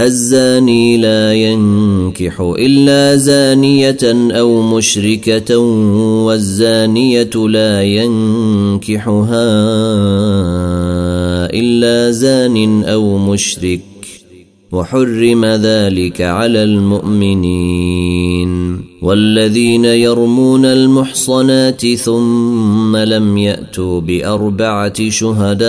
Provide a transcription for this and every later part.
الزاني لا ينكح إلا زانية أو مشركة والزانية لا ينكحها إلا زان أو مشرك وحرم ذلك على المؤمنين. والذين يرمون المحصنات ثم لم يأتوا بأربعة شهداء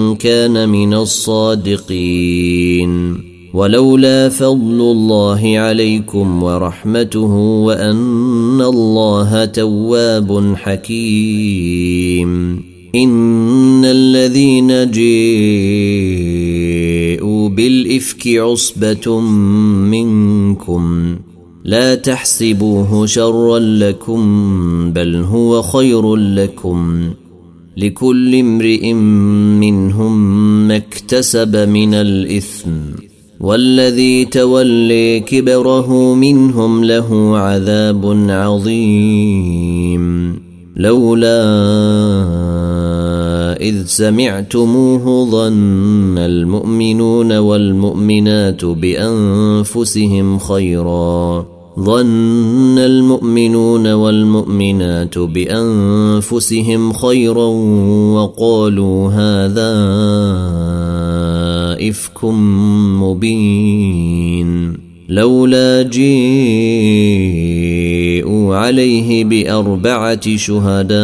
كان من الصادقين. ولولا فضل الله عليكم ورحمته وأن الله تواب حكيم. إن الذين جيءوا بالإفك عصبة منكم لا تحسبوه شرا لكم بل هو خير لكم. لكل امرئ منهم ما اكتسب من الإثم والذي تولي كبره منهم له عذاب عظيم. لولا إذ سمعتموه ظن المؤمنون والمؤمنات بأنفسهم خيرا. ظن المؤمنون والمؤمنات بأنفسهم خيرا وقالوا هذا إفك مبين. لولا جيءوا عليه بأربعة شهداء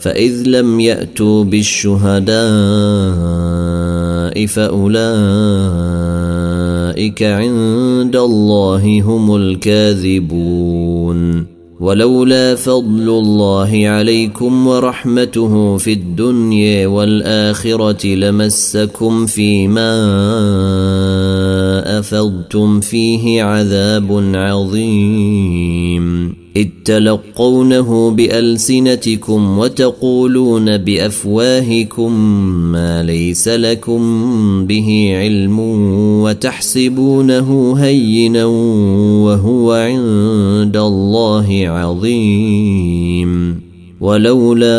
فإذ لم يأتوا بالشهداء فأولئك أولئك عند الله هم الكاذبون. ولولا فضل الله عليكم ورحمته في الدنيا والآخرة لمسكم فيما أفضتم فيه عذاب عظيم. اذ تلقونه بألسنتكم وتقولون بأفواهكم ما ليس لكم به علم وتحسبونه هينا وهو عند الله عظيم. ولولا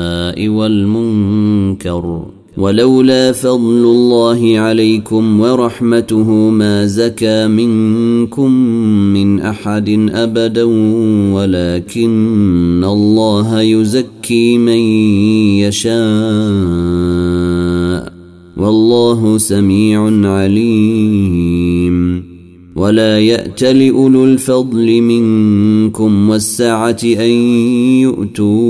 والمنكر ولولا فضل الله عليكم ورحمته ما زكى منكم من أحد أبدا ولكن الله يزكي من يشاء والله سميع عليم ولا يأت لأولو الفضل منكم والسعة أن يؤتوا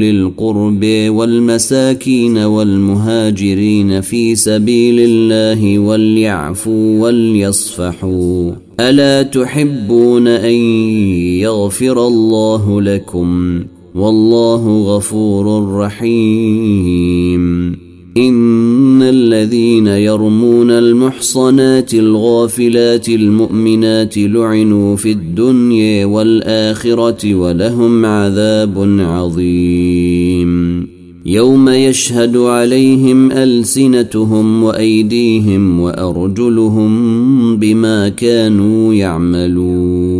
أولي القرب والمساكين والمهاجرين في سبيل الله وليعفوا وليصفحوا. ألا تحبون أن يغفر الله لكم؟ والله غفور رحيم. إن الذين يرمون المحصنات الغافلات المؤمنات لعنوا في الدنيا والآخرة ولهم عذاب عظيم. يوم يشهد عليهم ألسنتهم وأيديهم وأرجلهم بما كانوا يعملون.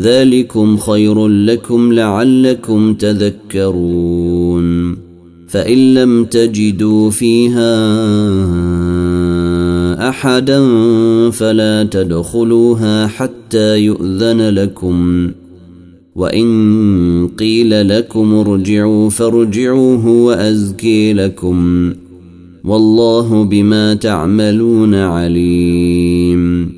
ذلكم خير لكم لعلكم تذكرون فإن لم تجدوا فيها أحدا فلا تدخلوها حتى يؤذن لكم وإن قيل لكم ارجعوا فارجعوا هو ازكي لكم والله بما تعملون عليم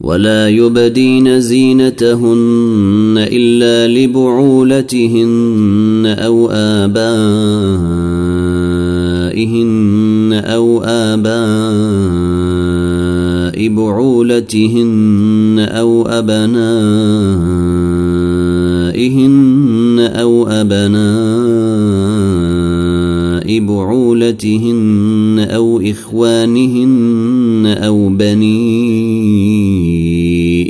ولا يبدين زينتهن إلا لبعولتهن أو آبائهن أو آباء بعولتهن أو أبنائهن أو أبناء بعولتهن أو إخوانهن أو بني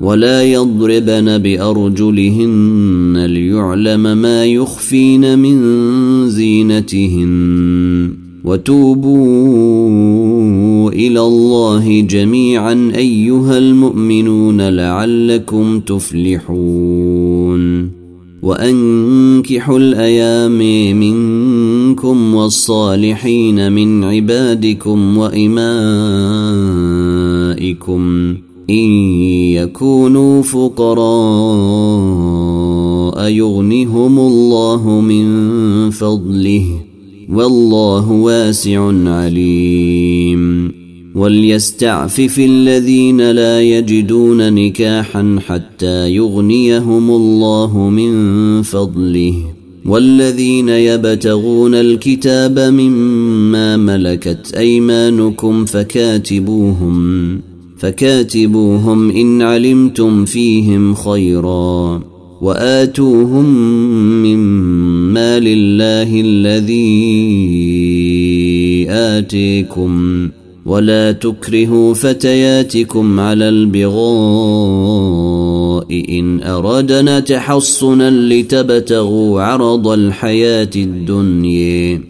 ولا يضربن بأرجلهن ليعلم ما يخفين من زينتهن. وتوبوا إلى الله جميعا أيها المؤمنون لعلكم تفلحون. وأنكحوا الأيام منكم والصالحين من عبادكم وإمائكم. إن يكونوا فقراء يغنهم الله من فضله والله واسع عليم. وليستعفف الذين لا يجدون نكاحا حتى يغنيهم الله من فضله. والذين يبتغون الكتاب مما ملكت أيمانكم فكاتبوهم. فكاتبوهم إن علمتم فيهم خيرا وآتوهم من مال الله الذي آتيكم ولا تكرهوا فتياتكم على البغاء إن أردنا تحصنا لتبتغوا عرض الحياة الدنيا.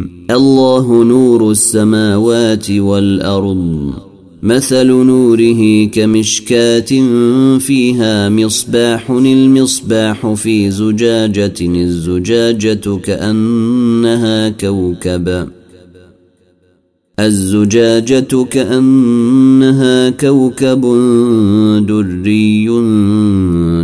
الله نور السماوات والأرض. مثل نوره كمشكاة فيها مصباح المصباح في زجاجة الزجاجة كأنها كوكب. الزجاجة كأنها كوكب دري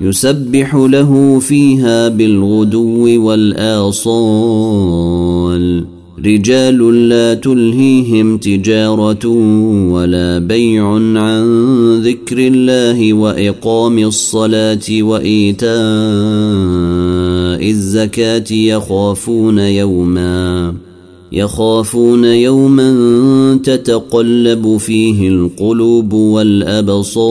يسبح له فيها بالغدو والآصال. رجال لا تلهيهم تجارة ولا بيع عن ذكر الله وإقام الصلاة وإيتاء الزكاة يخافون يوما يخافون يوما تتقلب فيه القلوب والأبصار.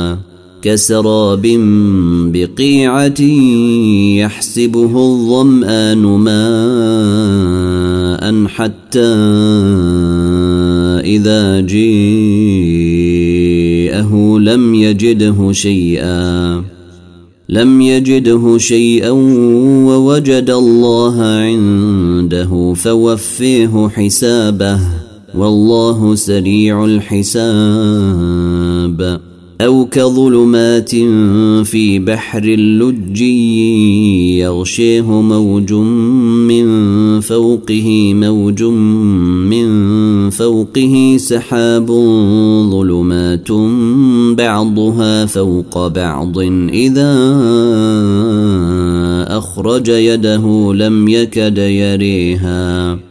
كسراب بقيعة يحسبه الظمآن ماء حتى إذا جيءه لم يجده شيئا. لم يجده شيئا ووجد الله عنده فوفيه حسابه. والله سريع الحساب. أو كظلمات في بحر اللج يغشيه موج من فوقه موج من فوقه سحاب ظلمات بعضها فوق بعض. إذا أخرج يده لم يكد يريها.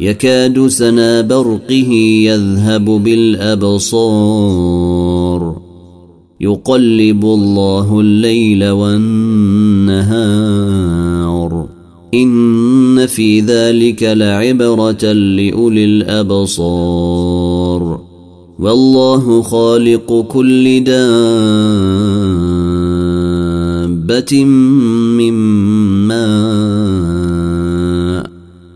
يكاد سنا برقه يذهب بالأبصار. يقلب الله الليل والنهار. إن في ذلك لعبرة لأولي الأبصار. والله خالق كل دابة من ماء.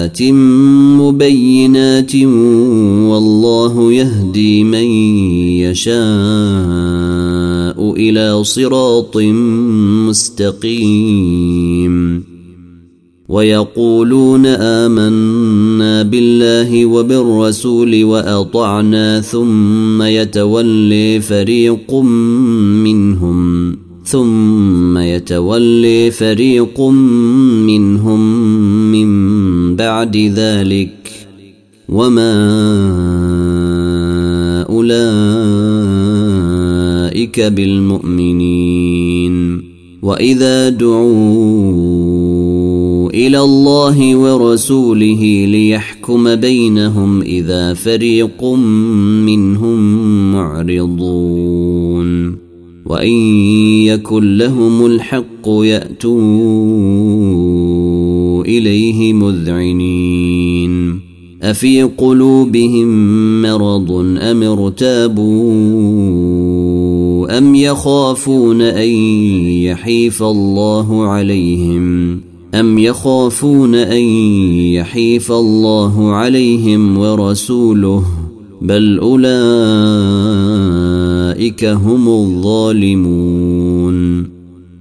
آيات مبينات والله يهدي من يشاء إلى صراط مستقيم. ويقولون آمنا بالله وبالرسول وأطعنا ثم يتولي فريق منهم. ثم يتولي فريق منهم من بعد ذلك. وما أولئك بالمؤمنين. وإذا دعوا إلى الله ورسوله ليحكم بينهم إذا فريق منهم معرضون. وإن يكن لهم الحق يأتوا إليه مذعنين. أفي قلوبهم مرض أم ارتابوا أم يخافون أن يحيف الله عليهم؟ أم يخافون أن يحيف الله عليهم ورسوله؟ بل أولئك هم الظالمون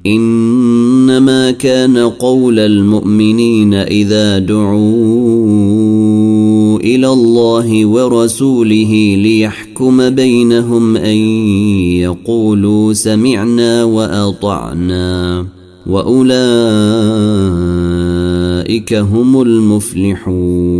إنما كان قول المؤمنين إذا دعوا إلى الله ورسوله ليحكم بينهم أن يقولوا سمعنا وأطعنا وأولئك هم المفلحون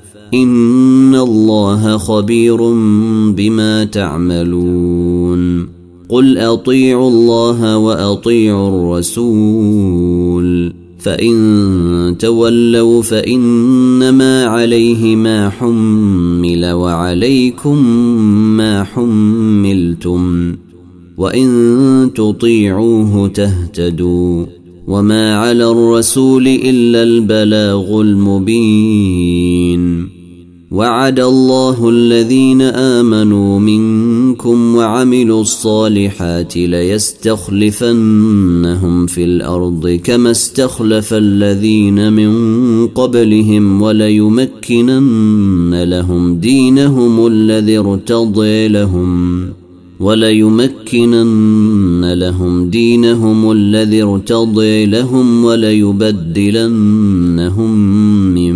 ان الله خبير بما تعملون قل اطيعوا الله واطيعوا الرسول فان تولوا فانما عليه ما حمل وعليكم ما حملتم وان تطيعوه تهتدوا وما على الرسول الا البلاغ المبين وعد الله الذين آمنوا منكم وعملوا الصالحات ليستخلفنهم في الأرض كما استخلف الذين من قبلهم وليمكنن لهم دينهم الذي ارتضي لهم وليمكنن لهم دينهم الذي ارتضي لهم وليبدلنهم من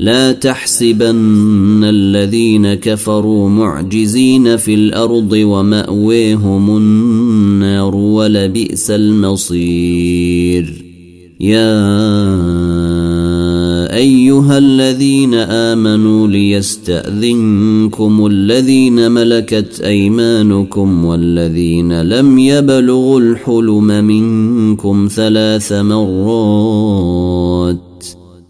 لا تحسبن الذين كفروا معجزين في الأرض وماويهم النار ولبئس المصير. يا أيها الذين آمنوا ليستأذنكم الذين ملكت أيمانكم والذين لم يبلغوا الحلم منكم ثلاث مرات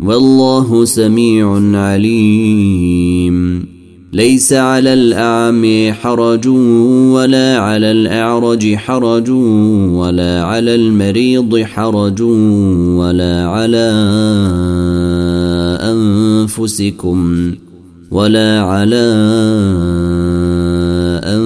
والله سميع عليم. ليس على الاعمي حرج ولا على الأعرج حرج ولا على المريض حرج ولا على أنفسكم ولا على أنفسكم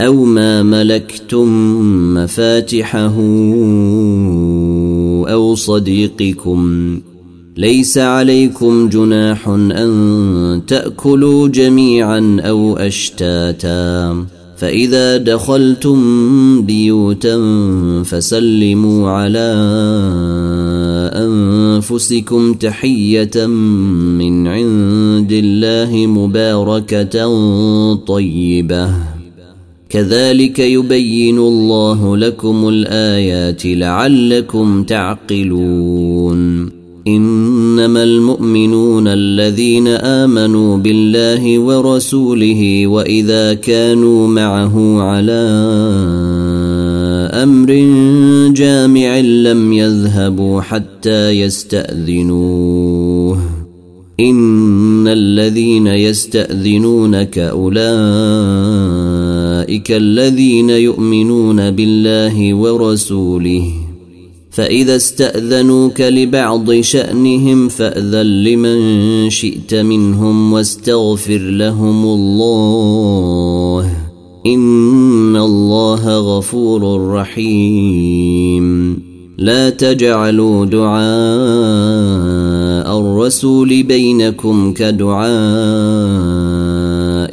أو ما ملكتم مفاتحه أو صديقكم. ليس عليكم جناح أن تأكلوا جميعا أو أشتاتا. فإذا دخلتم بيوتا فسلموا على أنفسكم تحية من عند الله مباركة طيبة. كذلك يبين الله لكم الآيات لعلكم تعقلون. إنما المؤمنون الذين آمنوا بالله ورسوله وإذا كانوا معه على أمر جامع لم يذهبوا حتى يستأذنوه. إن الذين يستأذنونك أولئك الذين يؤمنون بالله ورسوله فاذا استاذنوك لبعض شانهم فاذن لمن شئت منهم واستغفر لهم الله ان الله غفور رحيم لا تجعلوا دعاء الرسول بينكم كدعاء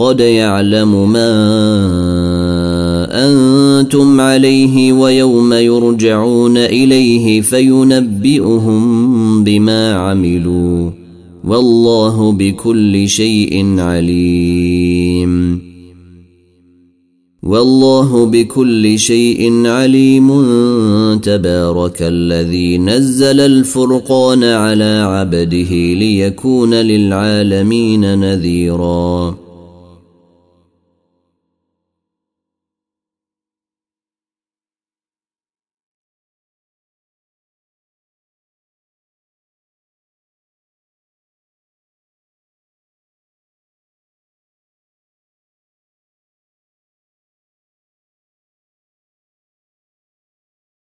قد يعلم ما أنتم عليه ويوم يرجعون إليه فينبئهم بما عملوا والله بكل شيء عليم. والله بكل شيء عليم. تبارك الذي نزل الفرقان على عبده ليكون للعالمين نذيراً.